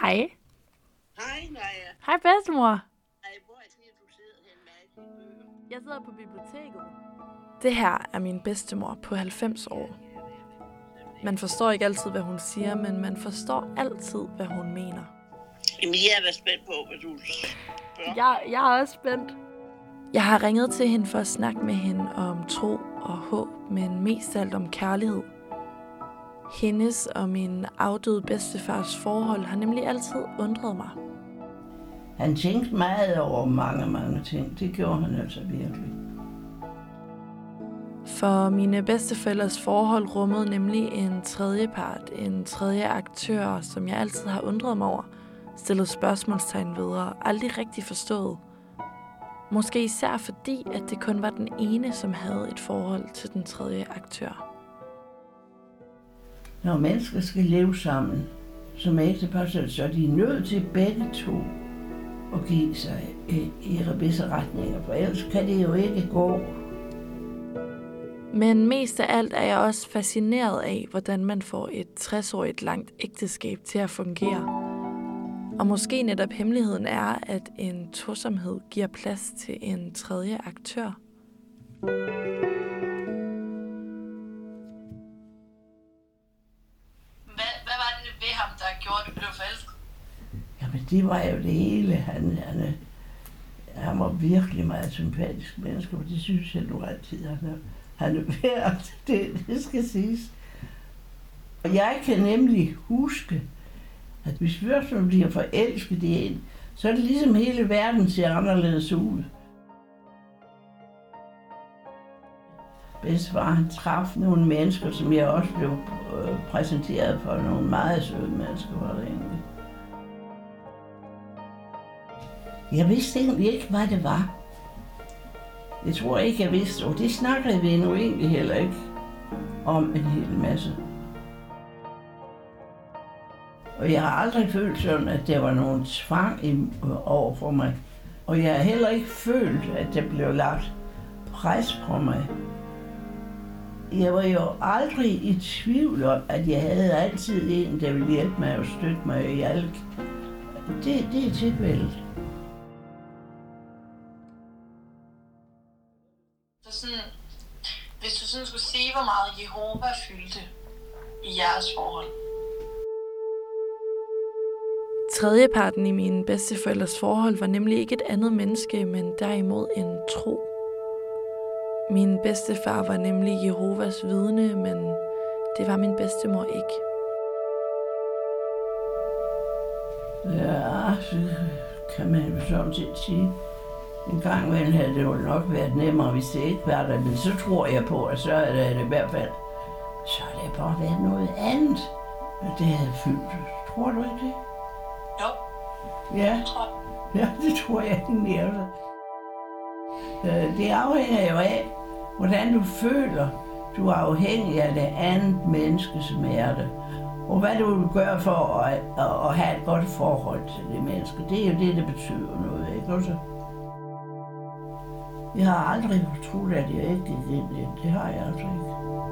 Hej. Hej, Naja. Hej bedstemor. Ej, hvor er det, du sidder hen med alle dine bøger? Jeg sidder på biblioteket. Det her er min bedstemor på 90 år. Man forstår ikke altid, hvad hun siger, men man forstår altid, hvad hun mener. Jamen, jeg er da spændt på, hvad du spørger. Jeg, jeg er også spændt. Jeg har ringet til hende for at snakke med hende om tro og håb, men mest alt om kærlighed. Hendes og min afdøde bedstefars forhold har nemlig altid undret mig. Han tænkte meget over mange, mange ting. Det gjorde han altså virkelig. For mine bedsteforældres forhold rummede nemlig en tredje part, en tredje aktør, som jeg altid har undret mig over, stillet spørgsmålstegn ved og aldrig rigtig forstået. Måske især fordi, at det kun var den ene, som havde et forhold til den tredje aktør. Når mennesker skal leve sammen som ægtepar, så så er de nødt til begge to at give sig i, i visse retninger, for ellers kan det jo ikke gå. Men mest af alt er jeg også fascineret af, hvordan man får et 60-årigt langt ægteskab til at fungere. Og måske netop hemmeligheden er, at en tosomhed giver plads til en tredje aktør. Jamen, det var jo det hele. Han, han, han var virkelig meget sympatisk menneske, og det synes jeg nu altid, han er, han er værd. Det, det skal siges. Og jeg kan nemlig huske, at hvis vi først bliver forelsket i en, så er det ligesom hele verden ser anderledes ud. Bedstefar, han traf nogle mennesker, som jeg også blev øh, præsenteret for. Nogle meget søde mennesker var det egentlig. Jeg vidste egentlig ikke, hvad det var. Jeg tror ikke, jeg vidste, og det snakkede vi nu egentlig heller ikke om en hel masse. Og jeg har aldrig følt sådan, at der var nogen tvang over for mig. Og jeg har heller ikke følt, at der blev lagt pres på mig. Jeg var jo aldrig i tvivl om, at jeg havde altid en, der ville hjælpe mig og støtte mig i alt. Det, det er tilfældet. Sådan, hvis du sådan skulle sige, hvor meget Jehova fyldte i jeres forhold. Tredjeparten i mine bedsteforældres forhold var nemlig ikke et andet menneske, men derimod en tro. Min bedstefar var nemlig Jehovas vidne, men det var min bedstemor ikke. Ja, så kan man jo sådan set sige. En gang imellem havde det jo nok været nemmere, hvis det ikke var der. Men så tror jeg på, at så er det i hvert fald, så har det bare været noget andet, det havde fyldt. Tror du ikke det? Jo, Ja, ja det tror jeg egentlig også. Øh, Det afhænger jo af, hvordan du føler. Du er afhængig af det andet menneske, som er det. Og hvad du vil gøre for at, at, at have et godt forhold til det menneske. Det er jo det, der betyder noget, ikke også? Jeg har aldrig troet, at jeg ikke gik ind i det. Det har jeg altså ikke.